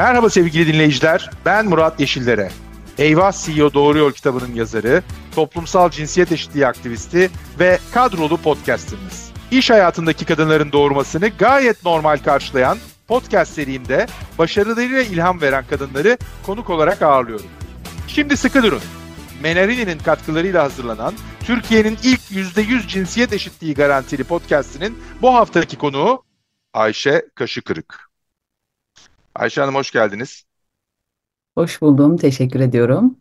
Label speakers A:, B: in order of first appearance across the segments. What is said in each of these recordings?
A: Merhaba sevgili dinleyiciler, ben Murat Yeşillere. Eyvah CEO Doğru Yol kitabının yazarı, toplumsal cinsiyet eşitliği aktivisti ve kadrolu podcasterımız. İş hayatındaki kadınların doğurmasını gayet normal karşılayan podcast serimde başarılarıyla ilham veren kadınları konuk olarak ağırlıyorum. Şimdi sıkı durun. Menarini'nin katkılarıyla hazırlanan Türkiye'nin ilk %100 cinsiyet eşitliği garantili podcastinin bu haftaki konuğu Ayşe Kaşıkırık. Ayşe Hanım hoş geldiniz.
B: Hoş buldum, teşekkür ediyorum.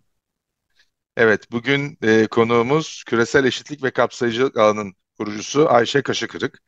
A: Evet, bugün e, konuğumuz küresel eşitlik ve kapsayıcılık alanın kurucusu Ayşe Kaşıkırık.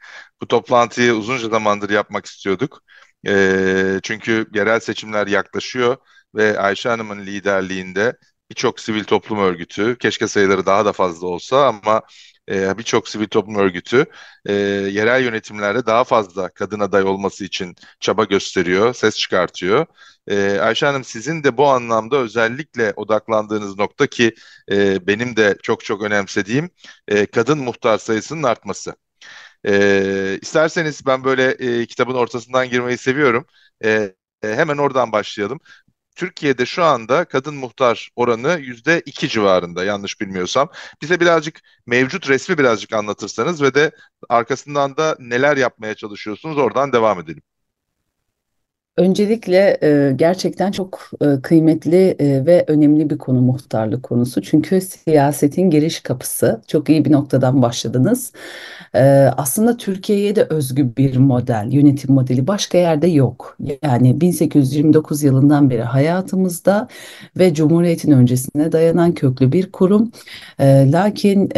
A: Bu toplantıyı uzunca zamandır yapmak istiyorduk. E, çünkü yerel seçimler yaklaşıyor ve Ayşe Hanım'ın liderliğinde birçok sivil toplum örgütü, keşke sayıları daha da fazla olsa ama e, birçok sivil toplum örgütü e, yerel yönetimlerde daha fazla kadın aday olması için çaba gösteriyor, ses çıkartıyor. E, Ayşe Hanım sizin de bu anlamda özellikle odaklandığınız nokta ki e, benim de çok çok önemsediğim e, kadın muhtar sayısının artması. E, isterseniz ben böyle kitabın ortasından girmeyi seviyorum. Hemen oradan başlayalım. Türkiye'de şu anda kadın muhtar oranı yüzde iki civarında yanlış bilmiyorsam. Bize birazcık mevcut resmi birazcık anlatırsanız ve de arkasından da neler yapmaya çalışıyorsunuz oradan devam edelim.
B: Öncelikle e, gerçekten çok e, kıymetli e, ve önemli bir konu muhtarlık konusu. Çünkü siyasetin giriş kapısı. Çok iyi bir noktadan başladınız. Aslında Türkiye'ye de özgü bir model, yönetim modeli başka yerde yok. Yani 1829 yılından beri hayatımızda ve Cumhuriyet'in öncesine dayanan köklü bir kurum. Lakin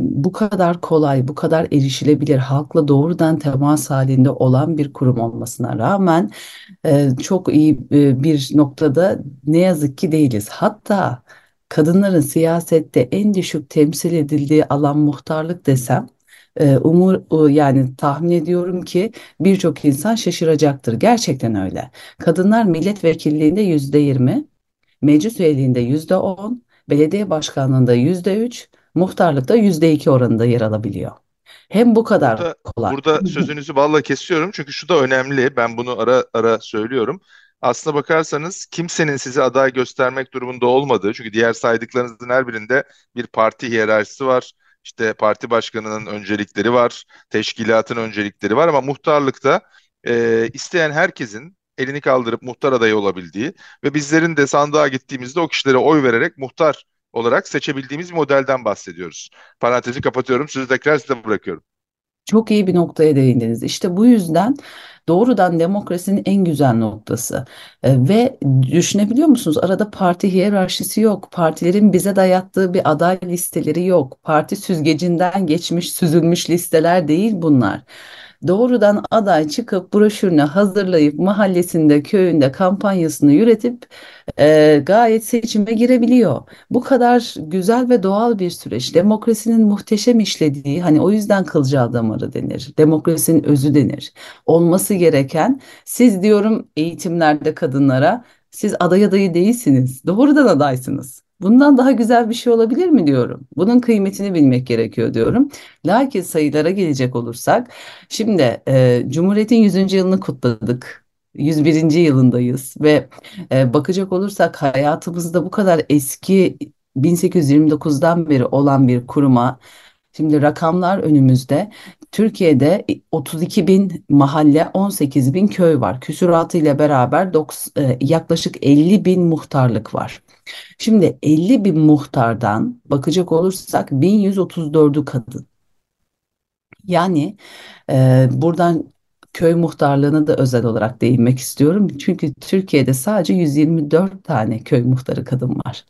B: bu kadar kolay, bu kadar erişilebilir, halkla doğrudan temas halinde olan bir kurum olmasına rağmen çok iyi e, bir noktada ne yazık ki değiliz. Hatta kadınların siyasette en düşük temsil edildiği alan muhtarlık desem e, umur yani tahmin ediyorum ki birçok insan şaşıracaktır. Gerçekten öyle. Kadınlar milletvekilliğinde yüzde yirmi, meclis üyeliğinde yüzde on, belediye başkanlığında yüzde üç, muhtarlıkta yüzde iki oranında yer alabiliyor. Hem bu kadar
A: Burada,
B: kolay.
A: burada sözünüzü balla kesiyorum çünkü şu da önemli. Ben bunu ara ara söylüyorum. Aslına bakarsanız kimsenin sizi aday göstermek durumunda olmadığı, çünkü diğer saydıklarınızın her birinde bir parti hiyerarşisi var. İşte parti başkanının öncelikleri var, teşkilatın öncelikleri var ama muhtarlıkta e, isteyen herkesin elini kaldırıp muhtar adayı olabildiği ve bizlerin de sandığa gittiğimizde o kişilere oy vererek muhtar olarak seçebildiğimiz bir modelden bahsediyoruz. Parantezi kapatıyorum. Sözü tekrar size bırakıyorum.
B: Çok iyi bir noktaya değindiniz. İşte bu yüzden doğrudan demokrasinin en güzel noktası. E, ve düşünebiliyor musunuz? Arada parti hiyerarşisi yok. Partilerin bize dayattığı bir aday listeleri yok. Parti süzgecinden geçmiş, süzülmüş listeler değil bunlar doğrudan aday çıkıp broşürünü hazırlayıp mahallesinde, köyünde kampanyasını yürütüp e, gayet seçime girebiliyor. Bu kadar güzel ve doğal bir süreç. Demokrasinin muhteşem işlediği, hani o yüzden kılcal damarı denir. Demokrasinin özü denir. Olması gereken, siz diyorum eğitimlerde kadınlara, siz aday adayı değilsiniz. Doğrudan adaysınız. Bundan daha güzel bir şey olabilir mi diyorum. Bunun kıymetini bilmek gerekiyor diyorum. Lakin sayılara gelecek olursak, şimdi e, Cumhuriyet'in 100. yılını kutladık. 101. yılındayız ve e, bakacak olursak hayatımızda bu kadar eski 1829'dan beri olan bir kuruma Şimdi rakamlar önümüzde. Türkiye'de 32 bin mahalle, 18 bin köy var. Küsuratı ile beraber e, yaklaşık 50 bin muhtarlık var. Şimdi 50 bin muhtardan bakacak olursak 1134'ü kadın. Yani e, buradan köy muhtarlığına da özel olarak değinmek istiyorum. Çünkü Türkiye'de sadece 124 tane köy muhtarı kadın var.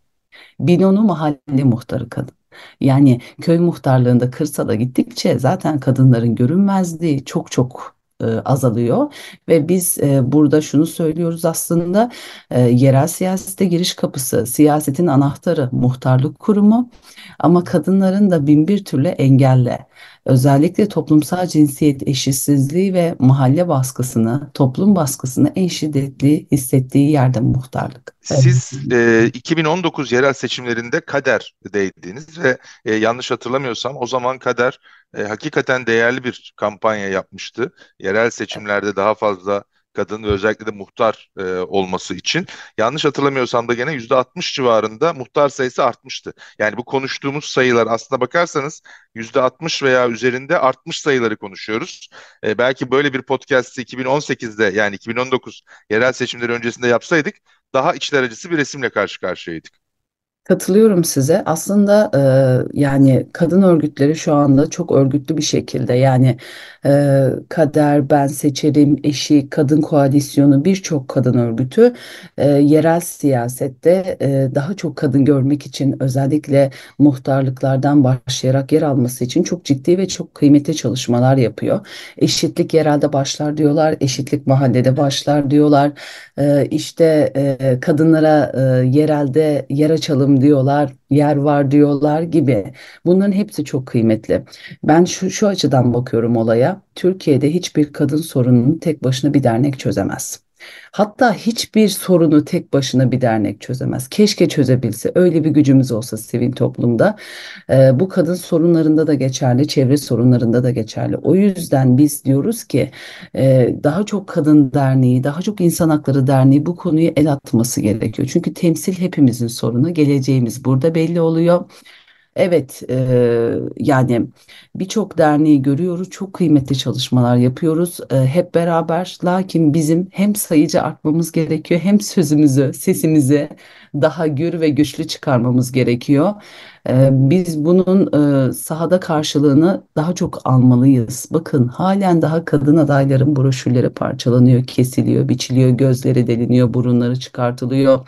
B: 1010'u mahalle muhtarı kadın. Yani köy muhtarlığında kırsala gittikçe zaten kadınların görünmezliği çok çok e, azalıyor. Ve biz e, burada şunu söylüyoruz aslında e, yerel siyasete giriş kapısı, siyasetin anahtarı muhtarlık kurumu. Ama kadınların da bin bir türlü engelle. Özellikle toplumsal cinsiyet eşitsizliği ve mahalle baskısını, toplum baskısını en şiddetli hissettiği yerde muhtarlık.
A: Siz e, 2019 yerel seçimlerinde kader değdiniz ve e, yanlış hatırlamıyorsam o zaman kader e, hakikaten değerli bir kampanya yapmıştı. Yerel seçimlerde daha fazla kadın ve özellikle de muhtar e, olması için. Yanlış hatırlamıyorsam da gene %60 civarında muhtar sayısı artmıştı. Yani bu konuştuğumuz sayılar aslında bakarsanız %60 veya üzerinde artmış sayıları konuşuyoruz. E, belki böyle bir podcast'i 2018'de yani 2019 yerel seçimleri öncesinde yapsaydık daha içler acısı bir resimle karşı karşıyaydık.
B: Katılıyorum size. Aslında e, yani kadın örgütleri şu anda çok örgütlü bir şekilde yani e, Kader, Ben Seçerim, Eşi, Kadın Koalisyonu birçok kadın örgütü e, yerel siyasette e, daha çok kadın görmek için özellikle muhtarlıklardan başlayarak yer alması için çok ciddi ve çok kıymetli çalışmalar yapıyor. Eşitlik yerelde başlar diyorlar, eşitlik mahallede başlar diyorlar. E, işte e, kadınlara e, yerelde yer açalım diyorlar, yer var diyorlar gibi. Bunların hepsi çok kıymetli. Ben şu, şu açıdan bakıyorum olaya. Türkiye'de hiçbir kadın sorununu tek başına bir dernek çözemez. Hatta hiçbir sorunu tek başına bir dernek çözemez. Keşke çözebilse. Öyle bir gücümüz olsa sivil toplumda. E, bu kadın sorunlarında da geçerli, çevre sorunlarında da geçerli. O yüzden biz diyoruz ki e, daha çok kadın derneği, daha çok insan hakları derneği bu konuyu el atması gerekiyor. Çünkü temsil hepimizin sorunu. Geleceğimiz burada belli oluyor. Evet, e, yani birçok derneği görüyoruz, çok kıymetli çalışmalar yapıyoruz e, hep beraber. Lakin bizim hem sayıcı artmamız gerekiyor, hem sözümüzü, sesimizi daha gür ve güçlü çıkarmamız gerekiyor. E, biz bunun e, sahada karşılığını daha çok almalıyız. Bakın, halen daha kadın adayların broşürleri parçalanıyor, kesiliyor, biçiliyor, gözleri deliniyor, burunları çıkartılıyor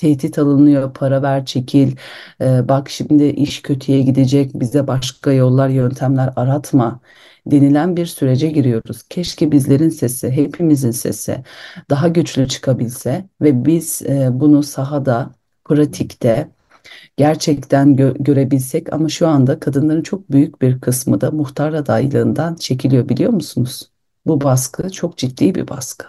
B: tehdit alınıyor, para ver çekil, e, bak şimdi iş kötüye gidecek, bize başka yollar, yöntemler aratma denilen bir sürece giriyoruz. Keşke bizlerin sesi, hepimizin sesi daha güçlü çıkabilse ve biz e, bunu sahada, pratikte gerçekten gö görebilsek ama şu anda kadınların çok büyük bir kısmı da muhtar adaylığından çekiliyor biliyor musunuz? Bu baskı çok ciddi bir baskı.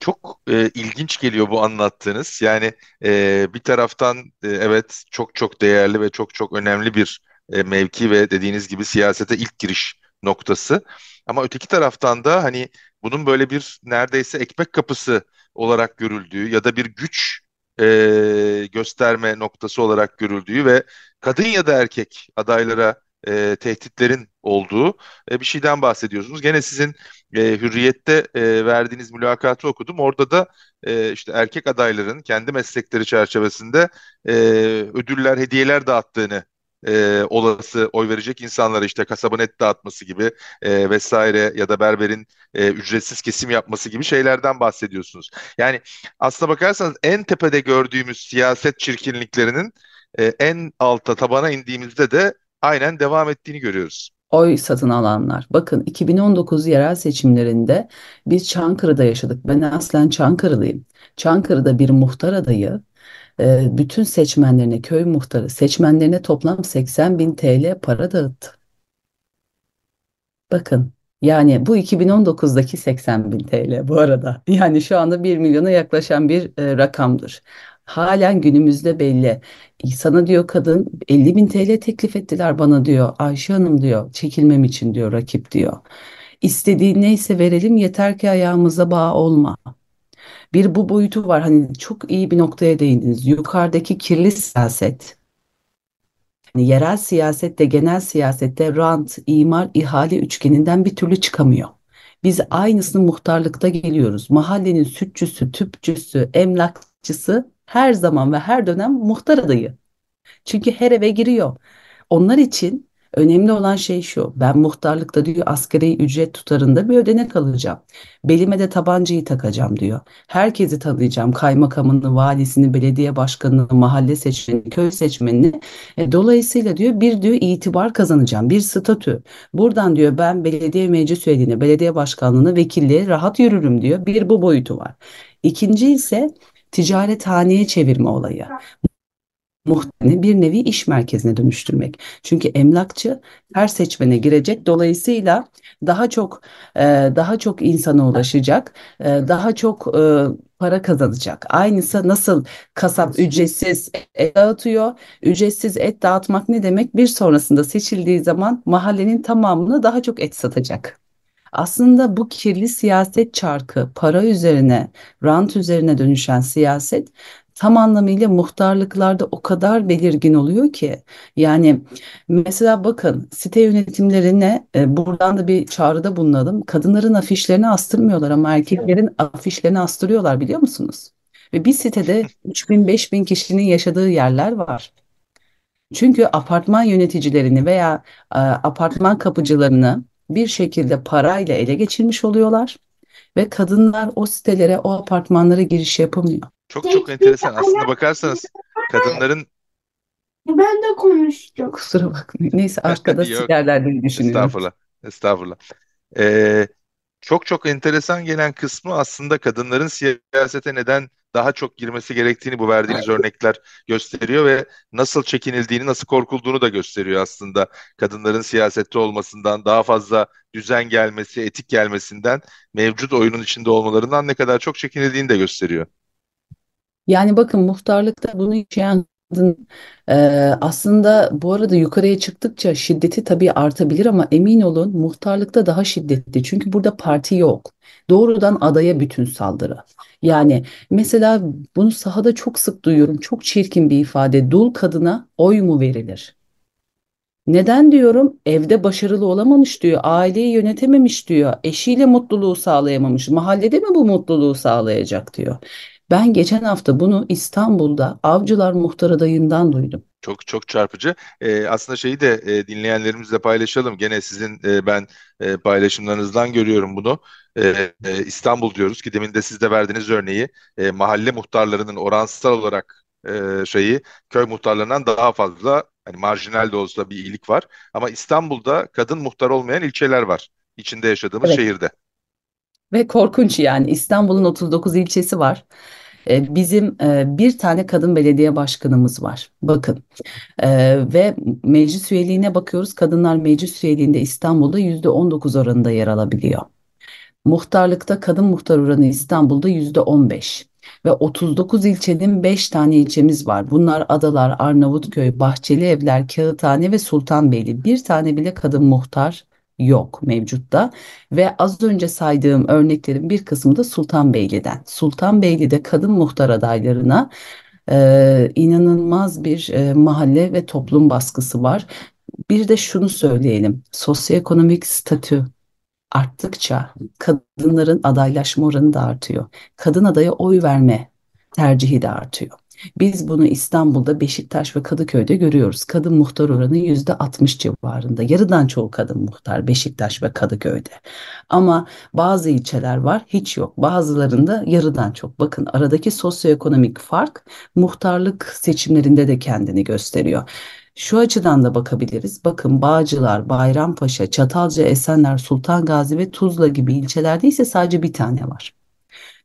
A: Çok e, ilginç geliyor bu anlattığınız. Yani e, bir taraftan e, evet çok çok değerli ve çok çok önemli bir e, mevki ve dediğiniz gibi siyasete ilk giriş noktası. Ama öteki taraftan da hani bunun böyle bir neredeyse ekmek kapısı olarak görüldüğü ya da bir güç e, gösterme noktası olarak görüldüğü ve kadın ya da erkek adaylara e, tehditlerin olduğu e, bir şeyden bahsediyorsunuz. Gene sizin e, Hürriyet'te e, verdiğiniz mülakatı okudum. Orada da e, işte erkek adayların kendi meslekleri çerçevesinde e, ödüller, hediyeler dağıttığını e, olası oy verecek insanlara işte kasabın et dağıtması gibi e, vesaire ya da berberin e, ücretsiz kesim yapması gibi şeylerden bahsediyorsunuz. Yani aslına bakarsanız en tepede gördüğümüz siyaset çirkinliklerinin e, en alta tabana indiğimizde de aynen devam ettiğini görüyoruz.
B: Oy satın alanlar. Bakın 2019 yerel seçimlerinde biz Çankırı'da yaşadık. Ben aslen Çankırılıyım. Çankırı'da bir muhtar adayı e, bütün seçmenlerine, köy muhtarı seçmenlerine toplam 80 bin TL para dağıttı. Bakın yani bu 2019'daki 80 bin TL bu arada. Yani şu anda 1 milyona yaklaşan bir e, rakamdır. Halen günümüzde belli. Sana diyor kadın 50 bin TL teklif ettiler bana diyor. Ayşe Hanım diyor çekilmem için diyor rakip diyor. İstediğin neyse verelim yeter ki ayağımıza bağ olma. Bir bu boyutu var hani çok iyi bir noktaya değindiniz. Yukarıdaki kirli siyaset hani yerel siyasette genel siyasette rant, imar, ihale üçgeninden bir türlü çıkamıyor. Biz aynısını muhtarlıkta geliyoruz. Mahallenin sütçüsü, tüpçüsü, emlakçısı her zaman ve her dönem muhtar adayı. Çünkü her eve giriyor. Onlar için önemli olan şey şu. Ben muhtarlıkta diyor asgari ücret tutarında bir ödenek alacağım. Belime de tabancayı takacağım diyor. Herkesi tanıyacağım. Kaymakamını, valisini, belediye başkanını, mahalle seçmenini, köy seçmenini. E, dolayısıyla diyor bir diyor itibar kazanacağım. Bir statü. Buradan diyor ben belediye meclis üyeliğine, belediye başkanlığına, vekilliğe rahat yürürüm diyor. Bir bu boyutu var. İkinci ise ticarethaneye çevirme olayı muhtemelen bir nevi iş merkezine dönüştürmek. Çünkü emlakçı her seçmene girecek. Dolayısıyla daha çok e, daha çok insana ulaşacak. E, daha çok e, para kazanacak. Aynısı nasıl kasap ücretsiz et dağıtıyor. Ücretsiz et dağıtmak ne demek? Bir sonrasında seçildiği zaman mahallenin tamamını daha çok et satacak. Aslında bu kirli siyaset çarkı, para üzerine, rant üzerine dönüşen siyaset tam anlamıyla muhtarlıklarda o kadar belirgin oluyor ki. Yani mesela bakın site yönetimlerine e, buradan da bir çağrıda bulunalım. Kadınların afişlerini astırmıyorlar ama erkeklerin afişlerini astırıyorlar biliyor musunuz? Ve bir sitede 3000 5000 kişinin yaşadığı yerler var. Çünkü apartman yöneticilerini veya e, apartman kapıcılarını bir şekilde parayla ele geçirmiş oluyorlar ve kadınlar o sitelere, o apartmanlara giriş yapamıyor.
A: Çok çok enteresan. Aslında bakarsanız kadınların
C: Ben de konuştum.
B: Kusura bakmayın. Neyse arkada
A: yok
B: düşünüyorum.
A: estağfurullah estağfurullah. Ee, çok çok enteresan gelen kısmı aslında kadınların siyasete neden daha çok girmesi gerektiğini bu verdiğiniz örnekler gösteriyor ve nasıl çekinildiğini, nasıl korkulduğunu da gösteriyor aslında. Kadınların siyasette olmasından, daha fazla düzen gelmesi, etik gelmesinden, mevcut oyunun içinde olmalarından ne kadar çok çekinildiğini de gösteriyor.
B: Yani bakın muhtarlıkta bunu yaşayan kadın e, aslında bu arada yukarıya çıktıkça şiddeti tabii artabilir ama emin olun muhtarlıkta daha şiddetli. Çünkü burada parti yok. Doğrudan adaya bütün saldırı. Yani mesela bunu sahada çok sık duyuyorum. Çok çirkin bir ifade. Dul kadına oy mu verilir? Neden diyorum? Evde başarılı olamamış diyor. Aileyi yönetememiş diyor. Eşiyle mutluluğu sağlayamamış. Mahallede mi bu mutluluğu sağlayacak diyor. Ben geçen hafta bunu İstanbul'da Avcılar Muhtar adayından duydum.
A: Çok çok çarpıcı. Ee, aslında şeyi de e, dinleyenlerimizle paylaşalım. Gene sizin e, ben e, paylaşımlarınızdan görüyorum bunu. E, e, İstanbul diyoruz ki demin de siz de verdiğiniz örneği e, mahalle muhtarlarının oransal olarak e, şeyi köy muhtarlarından daha fazla hani marjinal de olsa bir iyilik var. Ama İstanbul'da kadın muhtar olmayan ilçeler var. içinde yaşadığımız
B: Evet.
A: şehirde.
B: Ve korkunç yani İstanbul'un 39 ilçesi var. E, Bizim e, bir tane kadın belediye başkanımız var. Bakın e, ve meclis üyeliğine bakıyoruz. Kadınlar meclis üyeliğinde İstanbul'da %19 oranında yer alabiliyor. Muhtarlıkta kadın muhtar oranı İstanbul'da %15 ve 39 ilçenin 5 tane ilçemiz var. Bunlar Adalar, Arnavutköy, Bahçelievler, Kağıthane ve Sultanbeyli. Bir tane bile kadın muhtar yok mevcutta ve az önce saydığım örneklerin bir kısmı da Sultanbeyli'den. Sultanbeyli'de kadın muhtar adaylarına e, inanılmaz bir e, mahalle ve toplum baskısı var. Bir de şunu söyleyelim. Sosyoekonomik statü arttıkça kadınların adaylaşma oranı da artıyor. Kadın adaya oy verme tercihi de artıyor. Biz bunu İstanbul'da Beşiktaş ve Kadıköy'de görüyoruz. Kadın muhtar oranı yüzde 60 civarında. Yarıdan çoğu kadın muhtar Beşiktaş ve Kadıköy'de. Ama bazı ilçeler var hiç yok. Bazılarında yarıdan çok. Bakın aradaki sosyoekonomik fark muhtarlık seçimlerinde de kendini gösteriyor. Şu açıdan da bakabiliriz. Bakın Bağcılar, Bayrampaşa, Çatalca, Esenler, Sultan Gazi ve Tuzla gibi ilçelerde ise sadece bir tane var.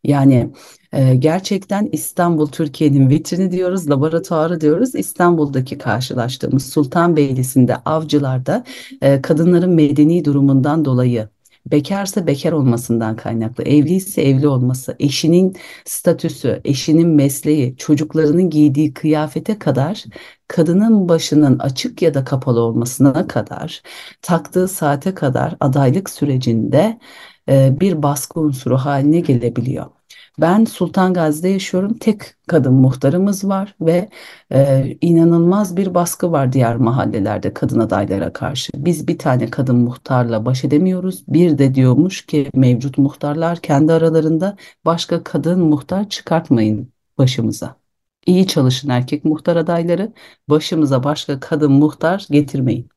B: Yani e, gerçekten İstanbul Türkiye'nin vitrini diyoruz, laboratuvarı diyoruz. İstanbul'daki karşılaştığımız Sultanbeyli'sinde, Avcılar'da e, kadınların medeni durumundan dolayı bekarsa bekar olmasından kaynaklı, evliyse evli olması, eşinin statüsü, eşinin mesleği, çocuklarının giydiği kıyafete kadar kadının başının açık ya da kapalı olmasına kadar, taktığı saate kadar adaylık sürecinde e, bir baskı unsuru haline gelebiliyor. Ben Sultan Gazi'de yaşıyorum. Tek kadın muhtarımız var ve e, inanılmaz bir baskı var diğer mahallelerde kadın adaylara karşı. Biz bir tane kadın muhtarla baş edemiyoruz. Bir de diyormuş ki mevcut muhtarlar kendi aralarında başka kadın muhtar çıkartmayın başımıza. İyi çalışın erkek muhtar adayları, başımıza başka kadın muhtar getirmeyin.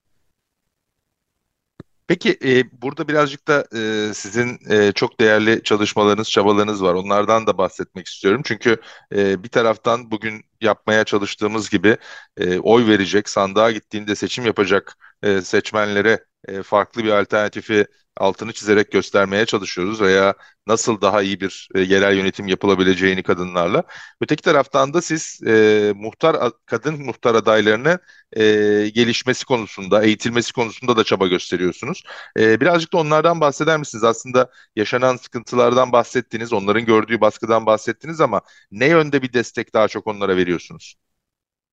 A: Peki e, burada birazcık da e, sizin e, çok değerli çalışmalarınız, çabalarınız var. Onlardan da bahsetmek istiyorum. Çünkü e, bir taraftan bugün yapmaya çalıştığımız gibi e, oy verecek, sandığa gittiğinde seçim yapacak e, seçmenlere e, farklı bir alternatifi altını çizerek göstermeye çalışıyoruz veya nasıl daha iyi bir e, yerel yönetim yapılabileceğini kadınlarla. Öteki taraftan da siz e, muhtar kadın muhtar adaylarını e, gelişmesi konusunda, eğitilmesi konusunda da çaba gösteriyorsunuz. E, birazcık da onlardan bahseder misiniz? Aslında yaşanan sıkıntılardan bahsettiniz, onların gördüğü baskıdan bahsettiniz ama ne yönde bir destek daha çok onlara veriyorsunuz?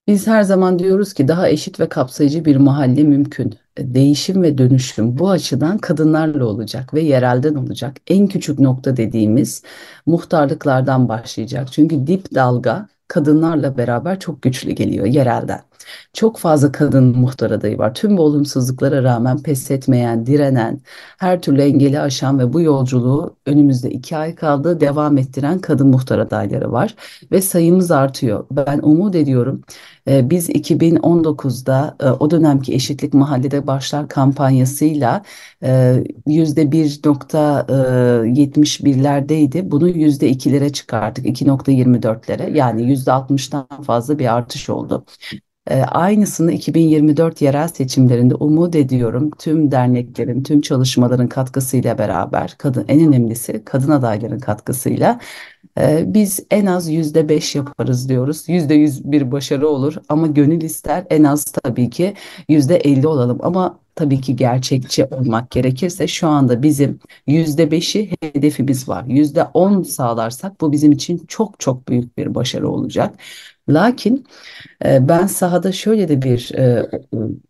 B: Biz her zaman diyoruz ki daha eşit ve kapsayıcı bir mahalle mümkün. E, Değişim ve dönüşüm bu açıdan kadınlarla olacak ve yerelden olacak. En küçük nokta dediğimiz muhtarlıklardan başlayacak. Çünkü dip dalga kadınlarla beraber çok güçlü geliyor yerelden. Çok fazla kadın muhtar adayı var. Tüm bu olumsuzluklara rağmen pes etmeyen, direnen, her türlü engeli aşan ve bu yolculuğu önümüzde iki ay kaldı devam ettiren kadın muhtar adayları var ve sayımız artıyor. Ben umut ediyorum e, Biz 2019'da e, o dönemki Eşitlik Mahallede Başlar kampanyasıyla e, %1.71'lerdeydi. Bunu %2'lere çıkarttık, 2.24'lere. Yani %60'tan fazla bir artış oldu. E, aynısını 2024 yerel seçimlerinde umut ediyorum tüm derneklerin, tüm çalışmaların katkısıyla beraber, kadın en önemlisi kadın adayların katkısıyla e, biz en az yüzde beş yaparız diyoruz. Yüzde yüz bir başarı olur ama gönül ister en az tabii ki yüzde elli olalım. Ama tabii ki gerçekçi olmak gerekirse şu anda bizim yüzde beşi hedefimiz var. Yüzde on sağlarsak bu bizim için çok çok büyük bir başarı olacak. Lakin e, ben sahada şöyle de bir e,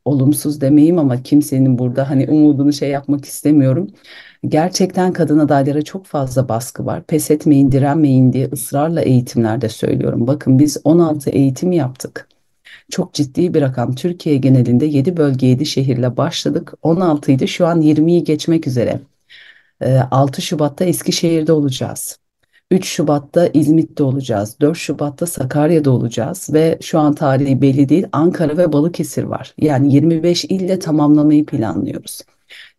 B: olumsuz demeyeyim ama kimsenin burada hani umudunu şey yapmak istemiyorum. Gerçekten kadın adaylara çok fazla baskı var. Pes etmeyin, direnmeyin diye ısrarla eğitimlerde söylüyorum. Bakın biz 16 eğitim yaptık. Çok ciddi bir rakam. Türkiye genelinde 7 bölge 7 şehirle başladık. 16 idi şu an 20'yi geçmek üzere. Ee, 6 Şubat'ta Eskişehir'de olacağız. 3 Şubat'ta İzmit'te olacağız. 4 Şubat'ta Sakarya'da olacağız ve şu an tarihi belli değil. Ankara ve Balıkesir var. Yani 25 ille tamamlamayı planlıyoruz.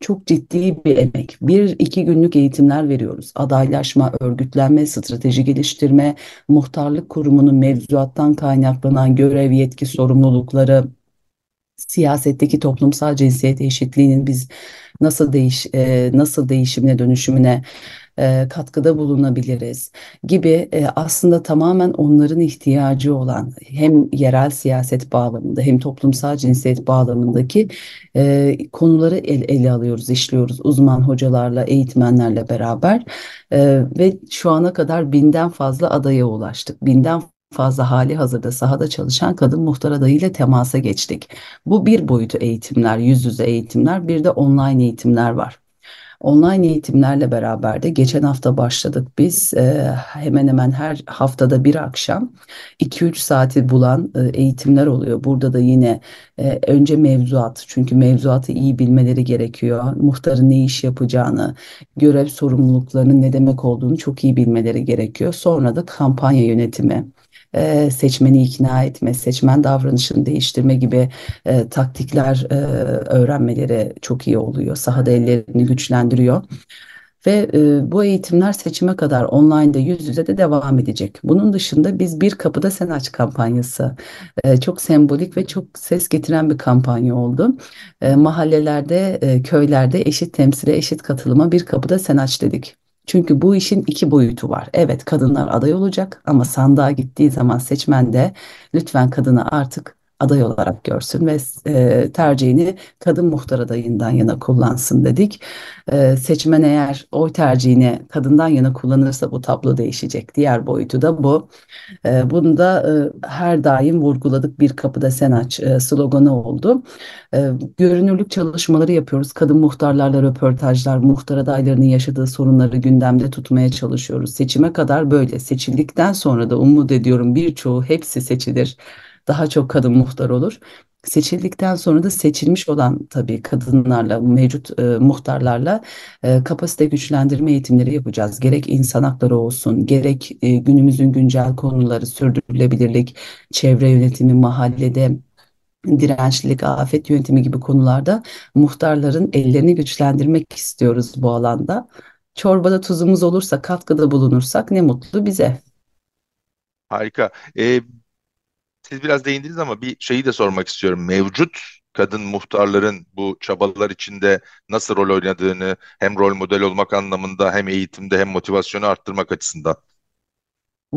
B: Çok ciddi bir emek. Bir iki günlük eğitimler veriyoruz. Adaylaşma, örgütlenme, strateji geliştirme, muhtarlık kurumunun mevzuattan kaynaklanan görev, yetki, sorumlulukları, siyasetteki toplumsal cinsiyet eşitliğinin biz nasıl değiş e, nasıl değişimine dönüşümüne e, katkıda bulunabiliriz gibi e, aslında tamamen onların ihtiyacı olan hem yerel siyaset bağlamında hem toplumsal cinsiyet bağlamındaki e, konuları el, ele alıyoruz, işliyoruz uzman hocalarla, eğitmenlerle beraber E, ve şu ana kadar binden fazla adaya ulaştık. Binden fazla hali hazırda sahada çalışan kadın muhtar adayıyla temasa geçtik. Bu bir boyutu eğitimler, yüz yüze eğitimler, bir de online eğitimler var. Online eğitimlerle beraber de geçen hafta başladık biz e, hemen hemen her haftada bir akşam 2-3 saati bulan e, eğitimler oluyor. Burada da yine e, önce mevzuat çünkü mevzuatı iyi bilmeleri gerekiyor. Muhtarın ne iş yapacağını, görev sorumluluklarının ne demek olduğunu çok iyi bilmeleri gerekiyor. Sonra da kampanya yönetimi e, seçmeni ikna etme, seçmen davranışını değiştirme gibi e, taktikler e, öğrenmeleri çok iyi oluyor. Sahada ellerini güçlendiriyor. Ve e, bu eğitimler seçime kadar online'da yüz yüze de devam edecek. Bunun dışında biz bir kapıda sen aç kampanyası e, çok sembolik ve çok ses getiren bir kampanya oldu. E, mahallelerde, e, köylerde eşit temsile, eşit katılıma bir kapıda sen aç dedik. Çünkü bu işin iki boyutu var. Evet kadınlar aday olacak ama sandığa gittiği zaman seçmen de lütfen kadını artık aday olarak görsün ve e, tercihini kadın muhtar adayından yana kullansın dedik. E, seçmen eğer oy tercihini kadından yana kullanırsa bu tablo değişecek. Diğer boyutu da bu. E, bunu da e, her daim vurguladık. Bir kapıda sen aç e, sloganı oldu. E, görünürlük çalışmaları yapıyoruz. Kadın muhtarlarla röportajlar, muhtar adaylarının yaşadığı sorunları gündemde tutmaya çalışıyoruz. Seçime kadar böyle. Seçildikten sonra da umut ediyorum birçoğu hepsi seçilir daha çok kadın muhtar olur. Seçildikten sonra da seçilmiş olan tabii kadınlarla, mevcut e, muhtarlarla e, kapasite güçlendirme eğitimleri yapacağız. Gerek insan hakları olsun, gerek e, günümüzün güncel konuları, sürdürülebilirlik, çevre yönetimi, mahallede dirençlilik, afet yönetimi gibi konularda muhtarların ellerini güçlendirmek istiyoruz bu alanda. Çorbada tuzumuz olursa, katkıda bulunursak ne mutlu bize.
A: Harika. Ee, siz biraz değindiniz ama bir şeyi de sormak istiyorum. Mevcut kadın muhtarların bu çabalar içinde nasıl rol oynadığını hem rol model olmak anlamında hem eğitimde hem motivasyonu arttırmak açısından.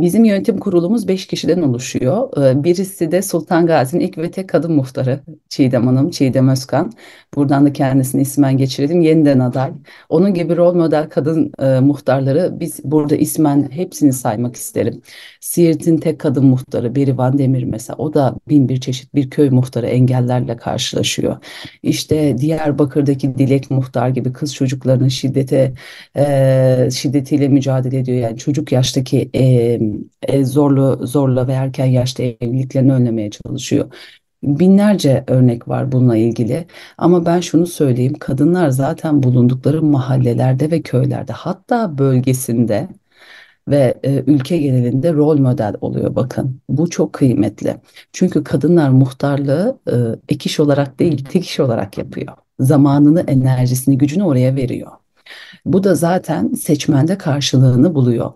B: Bizim yönetim kurulumuz 5 kişiden oluşuyor. Ee, Birisi de Sultan Gazi'nin ilk ve tek kadın muhtarı Çiğdem Hanım, Çiğdem Özkan. Buradan da kendisini ismen geçirelim. Yeniden aday. Onun gibi rol model kadın e, muhtarları biz burada ismen hepsini saymak isterim. Siirt'in tek kadın muhtarı Berivan Demir mesela. O da bin bir çeşit bir köy muhtarı engellerle karşılaşıyor. İşte Diyarbakır'daki Dilek muhtar gibi kız çocuklarının şiddete e, şiddetiyle mücadele ediyor. Yani çocuk yaştaki e, e, zorlu zorla ve erken yaşta evliliklerini önlemeye çalışıyor. Binlerce örnek var bununla ilgili ama ben şunu söyleyeyim kadınlar zaten bulundukları mahallelerde ve köylerde hatta bölgesinde ve e, ülke genelinde rol model oluyor bakın. Bu çok kıymetli. Çünkü kadınlar muhtarlığı e, ek iş olarak değil tek iş olarak yapıyor. Zamanını, enerjisini, gücünü oraya veriyor. Bu da zaten seçmende karşılığını buluyor.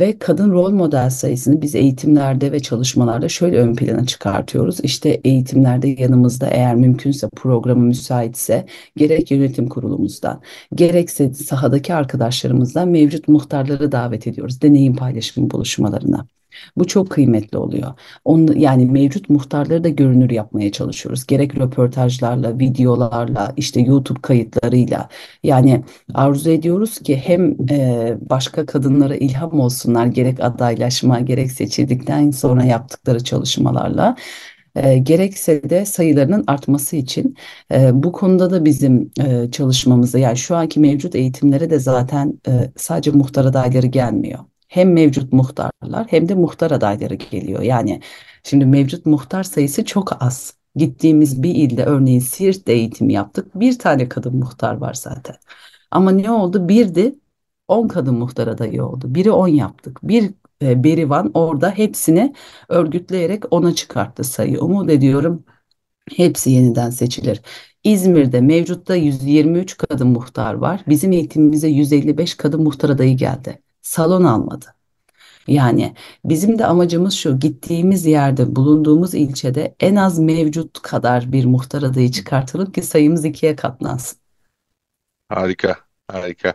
B: Ve kadın rol model sayısını biz eğitimlerde ve çalışmalarda şöyle ön plana çıkartıyoruz. İşte eğitimlerde yanımızda eğer mümkünse programı müsaitse gerek yönetim kurulumuzdan gerekse sahadaki arkadaşlarımızdan mevcut muhtarları davet ediyoruz deneyim paylaşımı buluşmalarına. Bu çok kıymetli oluyor. Onu, yani mevcut muhtarları da görünür yapmaya çalışıyoruz. Gerek röportajlarla, videolarla, işte YouTube kayıtlarıyla. Yani arzu ediyoruz ki hem e, başka kadınlara ilham olsunlar gerek adaylaşma gerek seçildikten sonra yaptıkları çalışmalarla. E, gerekse de sayılarının artması için e, bu konuda da bizim e, çalışmamızda yani şu anki mevcut eğitimlere de zaten e, sadece muhtar adayları gelmiyor hem mevcut muhtarlar hem de muhtar adayları geliyor. Yani şimdi mevcut muhtar sayısı çok az. Gittiğimiz bir ilde örneğin Siirt'te eğitim yaptık. Bir tane kadın muhtar var zaten. Ama ne oldu? Bir de 10 kadın muhtar adayı oldu. Biri 10 yaptık. Bir e, Berivan orada hepsini örgütleyerek ona çıkarttı sayı. Umut ediyorum hepsi yeniden seçilir. İzmir'de mevcutta 123 kadın muhtar var. Bizim eğitimimize 155 kadın muhtar adayı geldi salon almadı. Yani bizim de amacımız şu gittiğimiz yerde bulunduğumuz ilçede en az mevcut kadar bir muhtar adayı çıkartalım ki sayımız ikiye katlansın.
A: Harika, harika.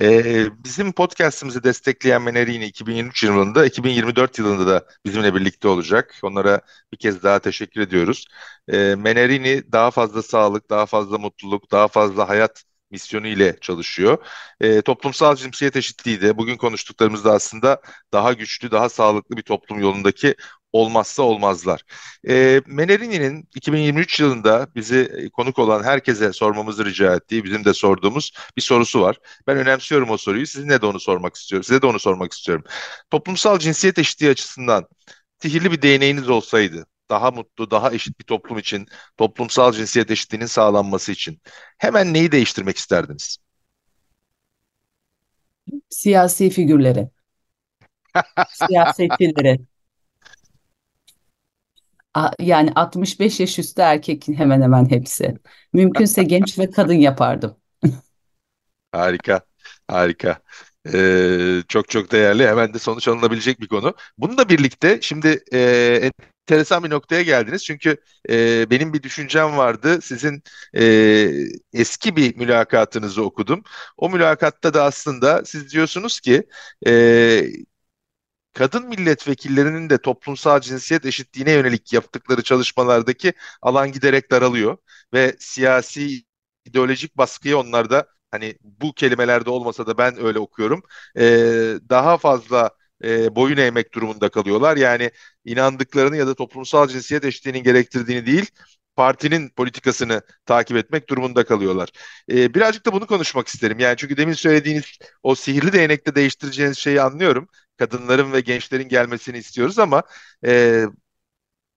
A: Ee, bizim podcast'imizi destekleyen Menerini 2023 yılında, 2024 yılında da bizimle birlikte olacak. Onlara bir kez daha teşekkür ediyoruz. Ee, Menerini daha fazla sağlık, daha fazla mutluluk, daha fazla hayat misyonu ile çalışıyor. E, toplumsal cinsiyet eşitliği de bugün konuştuklarımızda aslında daha güçlü, daha sağlıklı bir toplum yolundaki olmazsa olmazlar. E, Menerini'nin 2023 yılında bizi konuk olan herkese sormamızı rica ettiği, bizim de sorduğumuz bir sorusu var. Ben önemsiyorum o soruyu. Sizinle de onu sormak istiyorum. Size de onu sormak istiyorum. Toplumsal cinsiyet eşitliği açısından sihirli bir değneğiniz olsaydı, daha mutlu, daha eşit bir toplum için, toplumsal cinsiyet eşitliğinin sağlanması için hemen neyi değiştirmek isterdiniz?
B: Siyasi figürleri, siyasetçileri. Yani 65 yaş üstü erkek hemen hemen hepsi. Mümkünse genç ve kadın yapardım.
A: Harika, harika. Ee, çok çok değerli. Hemen de sonuç alınabilecek bir konu. Bununla birlikte şimdi e, enteresan bir noktaya geldiniz. Çünkü e, benim bir düşüncem vardı. Sizin e, eski bir mülakatınızı okudum. O mülakatta da aslında siz diyorsunuz ki e, kadın milletvekillerinin de toplumsal cinsiyet eşitliğine yönelik yaptıkları çalışmalardaki alan giderek daralıyor ve siyasi ideolojik baskıyı onlarda hani bu kelimelerde olmasa da ben öyle okuyorum. E, daha fazla e, boyun eğmek durumunda kalıyorlar. Yani inandıklarını ya da toplumsal cinsiyet eşitliğinin gerektirdiğini değil, partinin politikasını takip etmek durumunda kalıyorlar. E, birazcık da bunu konuşmak isterim. Yani çünkü demin söylediğiniz o sihirli değnekle değiştireceğiniz şeyi anlıyorum. Kadınların ve gençlerin gelmesini istiyoruz ama e,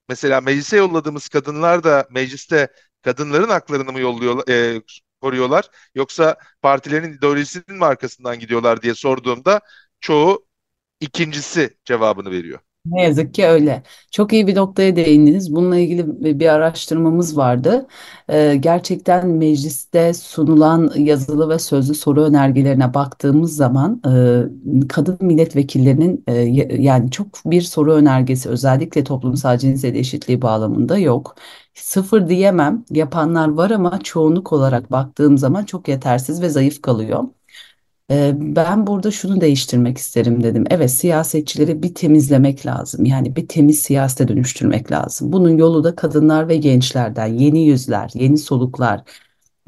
A: mesela meclise yolladığımız kadınlar da mecliste kadınların haklarını mı yolluyorlar, e, koruyorlar yoksa partilerin ideolojisinin mi arkasından gidiyorlar diye sorduğumda çoğu ikincisi cevabını veriyor.
B: Ne yazık ki öyle. Çok iyi bir noktaya değindiniz. Bununla ilgili bir araştırmamız vardı. Ee, gerçekten mecliste sunulan yazılı ve sözlü soru önergelerine baktığımız zaman e, kadın milletvekillerinin e, yani çok bir soru önergesi özellikle toplumsal cinsiyet eşitliği bağlamında yok. Sıfır diyemem. Yapanlar var ama çoğunluk olarak baktığım zaman çok yetersiz ve zayıf kalıyor. E, ben burada şunu değiştirmek isterim dedim. Evet siyasetçileri bir temizlemek lazım. Yani bir temiz siyasete dönüştürmek lazım. Bunun yolu da kadınlar ve gençlerden, yeni yüzler, yeni soluklar.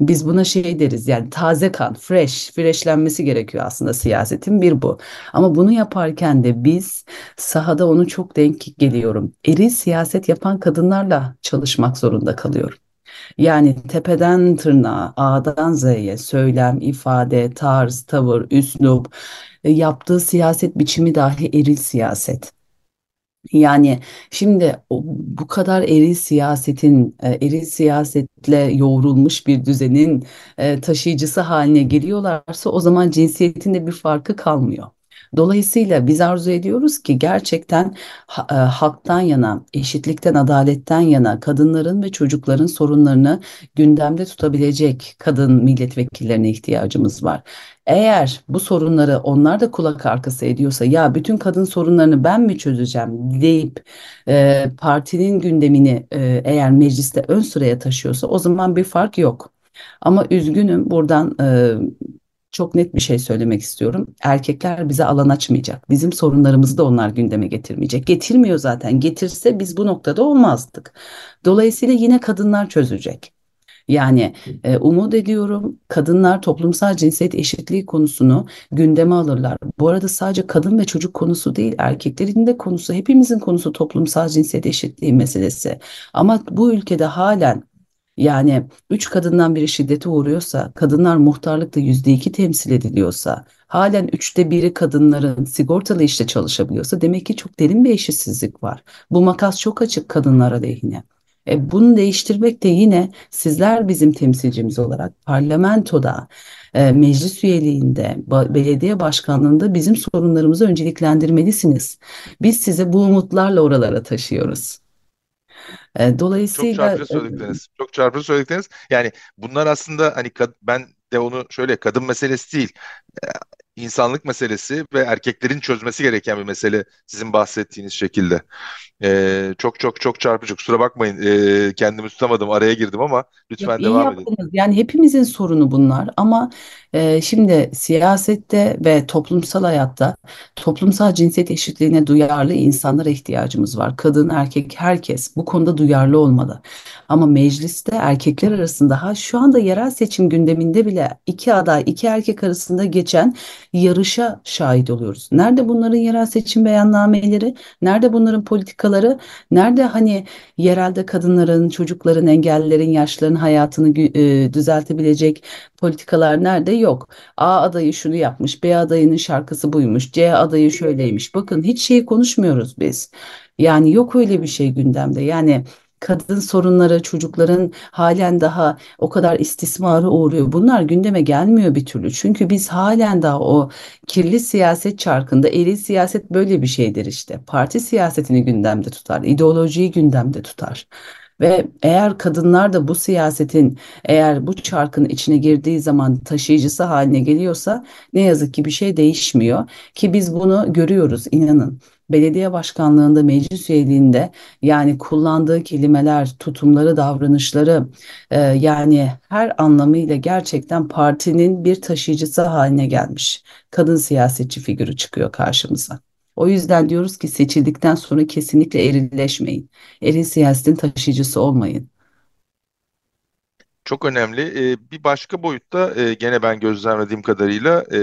B: Biz buna şey deriz yani taze kan, fresh, freshlenmesi gerekiyor aslında siyasetin bir bu. Ama bunu yaparken de biz sahada onu çok denk geliyorum. Eril siyaset yapan kadınlarla çalışmak zorunda kalıyorum. Yani tepeden tırnağa, A'dan Z'ye söylem, ifade, tarz, tavır, üslup, e, yaptığı siyaset biçimi dahi eril siyaset. Yani şimdi bu kadar eril siyasetin, e, eril siyasetle yoğrulmuş bir düzenin e, taşıyıcısı haline geliyorlarsa o zaman cinsiyetin de bir farkı kalmıyor. Dolayısıyla biz arzu ediyoruz ki gerçekten e, haktan yana, eşitlikten, adaletten yana kadınların ve çocukların sorunlarını gündemde tutabilecek kadın milletvekillerine ihtiyacımız var. Eğer bu sorunları onlar da kulak arkası ediyorsa ya bütün kadın sorunlarını ben mi çözeceğim deyip e, partinin gündemini e, eğer mecliste ön sıraya taşıyorsa o zaman bir fark yok. Ama üzgünüm buradan e, çok net bir şey söylemek istiyorum. Erkekler bize alan açmayacak. Bizim sorunlarımızı da onlar gündeme getirmeyecek. Getirmiyor zaten. Getirse biz bu noktada olmazdık. Dolayısıyla yine kadınlar çözecek. Yani e, umut ediyorum kadınlar toplumsal cinsiyet eşitliği konusunu gündeme alırlar. Bu arada sadece kadın ve çocuk konusu değil, erkeklerin de konusu, hepimizin konusu toplumsal cinsiyet eşitliği meselesi. Ama bu ülkede halen yani üç kadından biri şiddete uğruyorsa, kadınlar muhtarlıkta yüzde iki temsil ediliyorsa, halen üçte biri kadınların sigortalı işte çalışabiliyorsa demek ki çok derin bir eşitsizlik var. Bu makas çok açık kadınlar aleyhine. E, bunu değiştirmek de yine sizler bizim temsilcimiz olarak parlamentoda, e, meclis üyeliğinde, ba- belediye başkanlığında bizim sorunlarımızı önceliklendirmelisiniz. Biz size bu umutlarla oralara taşıyoruz. E,
A: Çok
B: dolayısıyla
A: çarpıcı söyledikleriniz. Çok çarpıcı söyledikleriniz. Yani bunlar aslında hani kad- ben de onu şöyle kadın meselesi değil. e, insanlık meselesi ve erkeklerin çözmesi gereken bir mesele sizin bahsettiğiniz şekilde. E, çok çok çok çarpıcı. Kusura bakmayın. E, kendimi tutamadım. Araya girdim ama
B: Yok
A: lütfen
B: iyi
A: devam edin.
B: yaptınız. Yani hepimizin sorunu bunlar ama e, şimdi siyasette ve toplumsal hayatta toplumsal cinsiyet eşitliğine duyarlı insanlara ihtiyacımız var. Kadın, erkek, herkes bu konuda duyarlı olmalı. Ama mecliste erkekler arasında ha şu anda yerel seçim gündeminde bile iki aday, iki erkek arasında geçen yarışa şahit oluyoruz. Nerede bunların yerel seçim beyannameleri? Nerede bunların politikaları? Nerede hani yerelde kadınların, çocukların, engellilerin, yaşlıların hayatını e, düzeltebilecek politikalar nerede? Yok. A adayı şunu yapmış, B adayının şarkısı buymuş, C adayı şöyleymiş. Bakın hiç şey konuşmuyoruz biz. Yani yok öyle bir şey gündemde. Yani kadın sorunları, çocukların halen daha o kadar istismara uğruyor. Bunlar gündeme gelmiyor bir türlü. Çünkü biz halen daha o kirli siyaset çarkında, eril siyaset böyle bir şeydir işte. Parti siyasetini gündemde tutar, ideolojiyi gündemde tutar. Ve eğer kadınlar da bu siyasetin eğer bu çarkın içine girdiği zaman taşıyıcısı haline geliyorsa ne yazık ki bir şey değişmiyor ki biz bunu görüyoruz inanın. Belediye başkanlığında, meclis üyeliğinde yani kullandığı kelimeler, tutumları, davranışları e, yani her anlamıyla gerçekten partinin bir taşıyıcısı haline gelmiş. Kadın siyasetçi figürü çıkıyor karşımıza. O yüzden diyoruz ki seçildikten sonra kesinlikle erilleşmeyin. Eril siyasetin taşıyıcısı olmayın.
A: Çok önemli. Ee, bir başka boyutta e, gene ben gözlemlediğim kadarıyla e,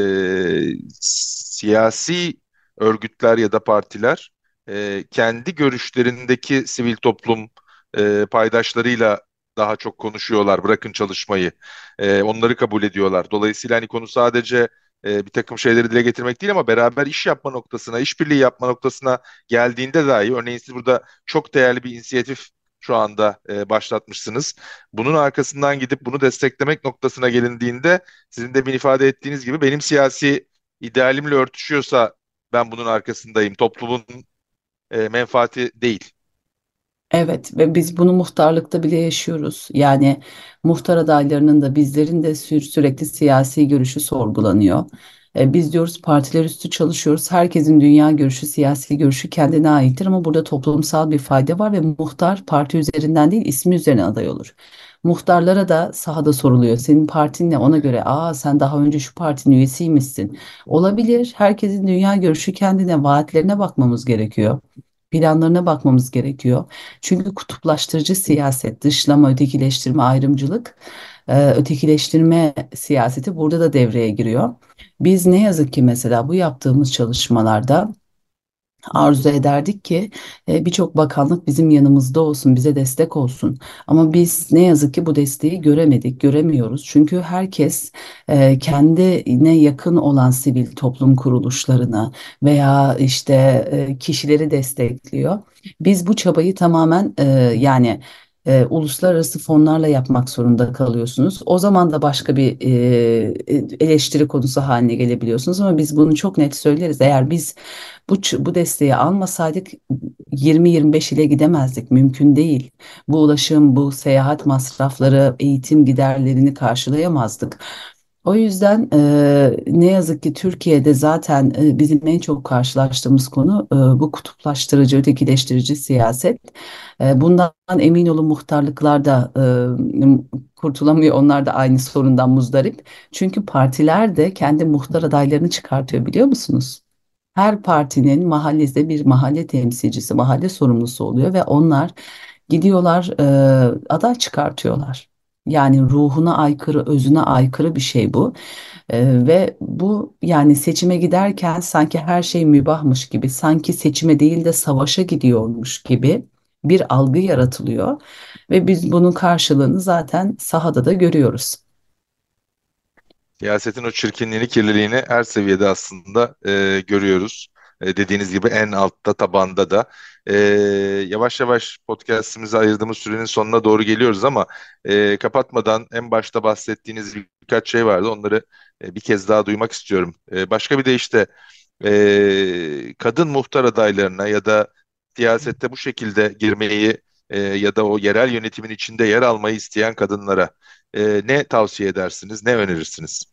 A: siyasi örgütler ya da partiler e, kendi görüşlerindeki sivil toplum e, paydaşlarıyla daha çok konuşuyorlar. Bırakın çalışmayı. E, onları kabul ediyorlar. Dolayısıyla hani konu sadece e, bir takım şeyleri dile getirmek değil ama beraber iş yapma noktasına, işbirliği yapma noktasına geldiğinde dahi örneğin siz burada çok değerli bir inisiyatif şu anda e, başlatmışsınız. Bunun arkasından gidip bunu desteklemek noktasına gelindiğinde sizin de bir ifade ettiğiniz gibi benim siyasi idealimle örtüşüyorsa ben bunun arkasındayım. Toplumun e, menfaati değil.
B: Evet ve biz bunu muhtarlıkta bile yaşıyoruz. Yani muhtar adaylarının da bizlerin de sü- sürekli siyasi görüşü sorgulanıyor. E, biz diyoruz partiler üstü çalışıyoruz. Herkesin dünya görüşü, siyasi görüşü kendine aittir ama burada toplumsal bir fayda var ve muhtar parti üzerinden değil ismi üzerine aday olur. Muhtarlara da sahada soruluyor. Senin partin ne? Ona göre aa sen daha önce şu partinin üyesiymişsin. Olabilir. Herkesin dünya görüşü kendine, vaatlerine bakmamız gerekiyor. Planlarına bakmamız gerekiyor. Çünkü kutuplaştırıcı siyaset, dışlama, ötekileştirme, ayrımcılık, e, ötekileştirme siyaseti burada da devreye giriyor. Biz ne yazık ki mesela bu yaptığımız çalışmalarda arzu ederdik ki e, birçok bakanlık bizim yanımızda olsun, bize destek olsun. Ama biz ne yazık ki bu desteği göremedik, göremiyoruz. Çünkü herkes e, kendine yakın olan sivil toplum kuruluşlarını veya işte e, kişileri destekliyor. Biz bu çabayı tamamen yani e, uluslararası fonlarla yapmak zorunda kalıyorsunuz. O zaman da başka bir e, eleştiri konusu haline gelebiliyorsunuz ama biz bunu çok net söyleriz. Eğer biz bu bu desteği almasaydık 20-25 ile gidemezdik. Mümkün değil. Bu ulaşım, bu seyahat masrafları, eğitim giderlerini karşılayamazdık. O yüzden e, ne yazık ki Türkiye'de zaten e, bizim en çok karşılaştığımız konu e, bu kutuplaştırıcı, ötekileştirici siyaset. E, bundan emin olun muhtarlıklar da e, kurtulamıyor. Onlar da aynı sorundan muzdarip. Çünkü partiler de kendi muhtar adaylarını çıkartıyor biliyor musunuz? Her partinin mahallede bir mahalle temsilcisi, mahalle sorumlusu oluyor ve onlar gidiyorlar e, aday çıkartıyorlar. Yani ruhuna aykırı, özüne aykırı bir şey bu. E, ve bu yani seçime giderken sanki her şey mübahmış gibi, sanki seçime değil de savaşa gidiyormuş gibi bir algı yaratılıyor. Ve biz bunun karşılığını zaten sahada da görüyoruz.
A: Siyasetin o çirkinliğini, kirliliğini her seviyede aslında e, görüyoruz. E, dediğiniz gibi en altta, tabanda da. E, yavaş yavaş podcastimize ayırdığımız sürenin sonuna doğru geliyoruz ama e, kapatmadan en başta bahsettiğiniz birkaç şey vardı. Onları e, bir kez daha duymak istiyorum. E, başka bir de işte e, kadın muhtar adaylarına ya da siyasette bu şekilde girmeyi e, ya da o yerel yönetimin içinde yer almayı isteyen kadınlara e, ne tavsiye edersiniz, ne önerirsiniz?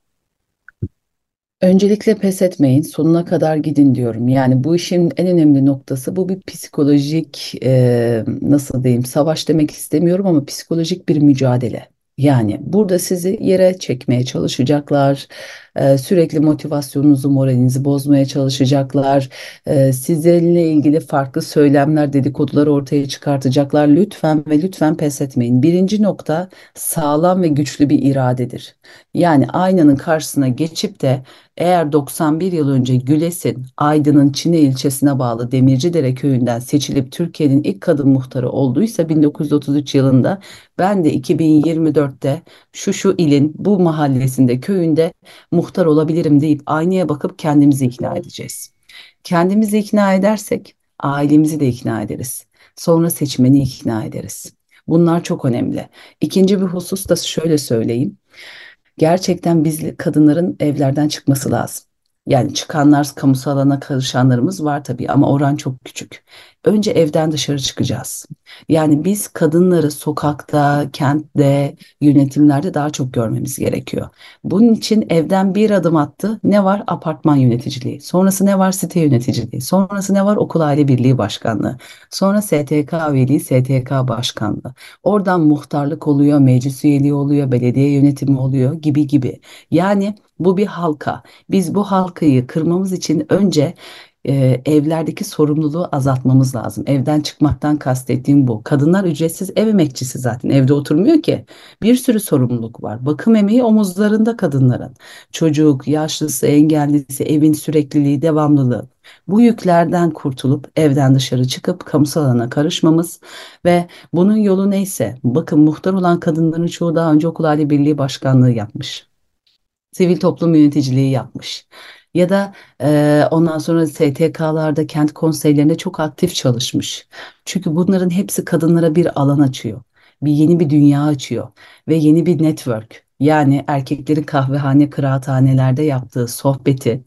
B: Öncelikle pes etmeyin, sonuna kadar gidin diyorum. Yani bu işin en önemli noktası bu bir psikolojik, e, nasıl diyeyim, savaş demek istemiyorum ama psikolojik bir mücadele. Yani burada sizi yere çekmeye çalışacaklar, e, sürekli motivasyonunuzu, moralinizi bozmaya çalışacaklar, e, ilgili farklı söylemler, dedikodular ortaya çıkartacaklar. Lütfen ve lütfen pes etmeyin. Birinci nokta sağlam ve güçlü bir iradedir. Yani aynanın karşısına geçip de eğer 91 yıl önce Gülesin, Aydın'ın Çine ilçesine bağlı Demircidere köyünden seçilip Türkiye'nin ilk kadın muhtarı olduysa 1933 yılında ben de 2024'te şu şu ilin bu mahallesinde köyünde muhtar olabilirim deyip aynaya bakıp kendimizi ikna edeceğiz. Kendimizi ikna edersek ailemizi de ikna ederiz. Sonra seçmeni ikna ederiz. Bunlar çok önemli. İkinci bir husus da şöyle söyleyeyim. Gerçekten biz kadınların evlerden çıkması lazım. Yani çıkanlar, kamusal alana karışanlarımız var tabii ama oran çok küçük. Önce evden dışarı çıkacağız. Yani biz kadınları sokakta, kentte, yönetimlerde daha çok görmemiz gerekiyor. Bunun için evden bir adım attı. Ne var? Apartman yöneticiliği. Sonrası ne var? Site yöneticiliği. Sonrası ne var? Okul aile birliği başkanlığı. Sonra STK üyeliği, STK başkanlığı. Oradan muhtarlık oluyor, meclis üyeliği oluyor, belediye yönetimi oluyor gibi gibi. Yani bu bir halka. Biz bu halkayı kırmamız için önce e, evlerdeki sorumluluğu azaltmamız lazım. Evden çıkmaktan kastettiğim bu. Kadınlar ücretsiz ev emekçisi zaten evde oturmuyor ki. Bir sürü sorumluluk var. Bakım emeği omuzlarında kadınların. Çocuk, yaşlısı, engellisi, evin sürekliliği, devamlılığı. Bu yüklerden kurtulup evden dışarı çıkıp kamusal alana karışmamız ve bunun yolu neyse bakın muhtar olan kadınların çoğu daha önce okul aile birliği başkanlığı yapmış. Sivil toplum yöneticiliği yapmış ya da e, ondan sonra STK'larda kent konseylerinde çok aktif çalışmış. Çünkü bunların hepsi kadınlara bir alan açıyor. Bir yeni bir dünya açıyor ve yeni bir network. Yani erkeklerin kahvehane, kıraathanelerde yaptığı sohbeti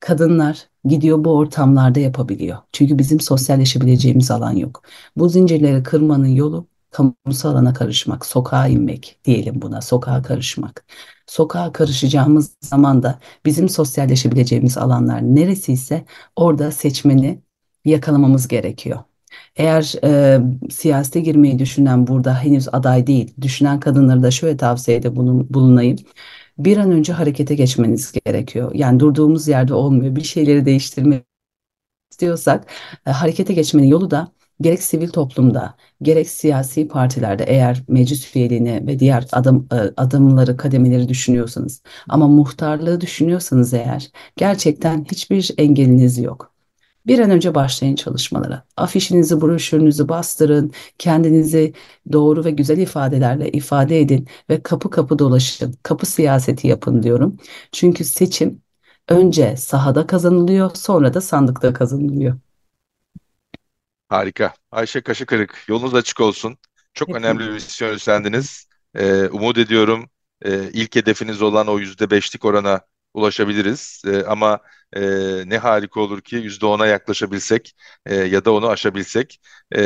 B: kadınlar gidiyor bu ortamlarda yapabiliyor. Çünkü bizim sosyalleşebileceğimiz alan yok. Bu zincirleri kırmanın yolu kamusal alana karışmak, sokağa inmek diyelim buna, sokağa karışmak. Sokağa karışacağımız zaman da bizim sosyalleşebileceğimiz alanlar neresiyse orada seçmeni yakalamamız gerekiyor. Eğer e, siyasete girmeyi düşünen burada henüz aday değil, düşünen kadınlara da şöyle tavsiyede bulun, bulunayım. Bir an önce harekete geçmeniz gerekiyor. Yani durduğumuz yerde olmuyor. Bir şeyleri değiştirmek istiyorsak e, harekete geçmenin yolu da gerek sivil toplumda, gerek siyasi partilerde eğer meclis üyeliğini ve diğer adım, e, adımları, kademeleri düşünüyorsanız ama muhtarlığı düşünüyorsanız eğer gerçekten hiçbir engeliniz yok. Bir an önce başlayın çalışmalara. Afişinizi, broşürünüzü bastırın, kendinizi doğru ve güzel ifadelerle ifade edin ve kapı kapı dolaşın. Kapı siyaseti yapın diyorum. Çünkü seçim önce sahada kazanılıyor, sonra da sandıkta kazanılıyor.
A: Harika. Ayşe Kaşıkırık, yolunuz açık olsun. Çok önemli bir misyon üstlendiniz. Ee, umut ediyorum e, ilk hedefiniz olan o yüzde beşlik orana ulaşabiliriz. E, ama e, ne harika olur ki yüzde ona yaklaşabilsek e, ya da onu aşabilsek. E,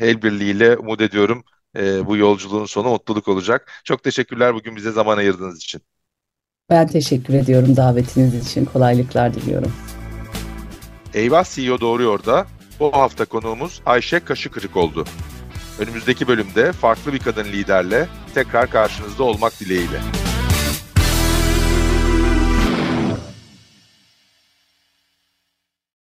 A: el birliğiyle umut ediyorum e, bu yolculuğun sonu mutluluk olacak. Çok teşekkürler bugün bize zaman ayırdığınız için.
B: Ben teşekkür ediyorum davetiniz için. Kolaylıklar diliyorum.
A: Eyvah CEO Doğru da bu hafta konuğumuz Ayşe Kaşıkırık oldu. Önümüzdeki bölümde farklı bir kadın liderle tekrar karşınızda olmak dileğiyle.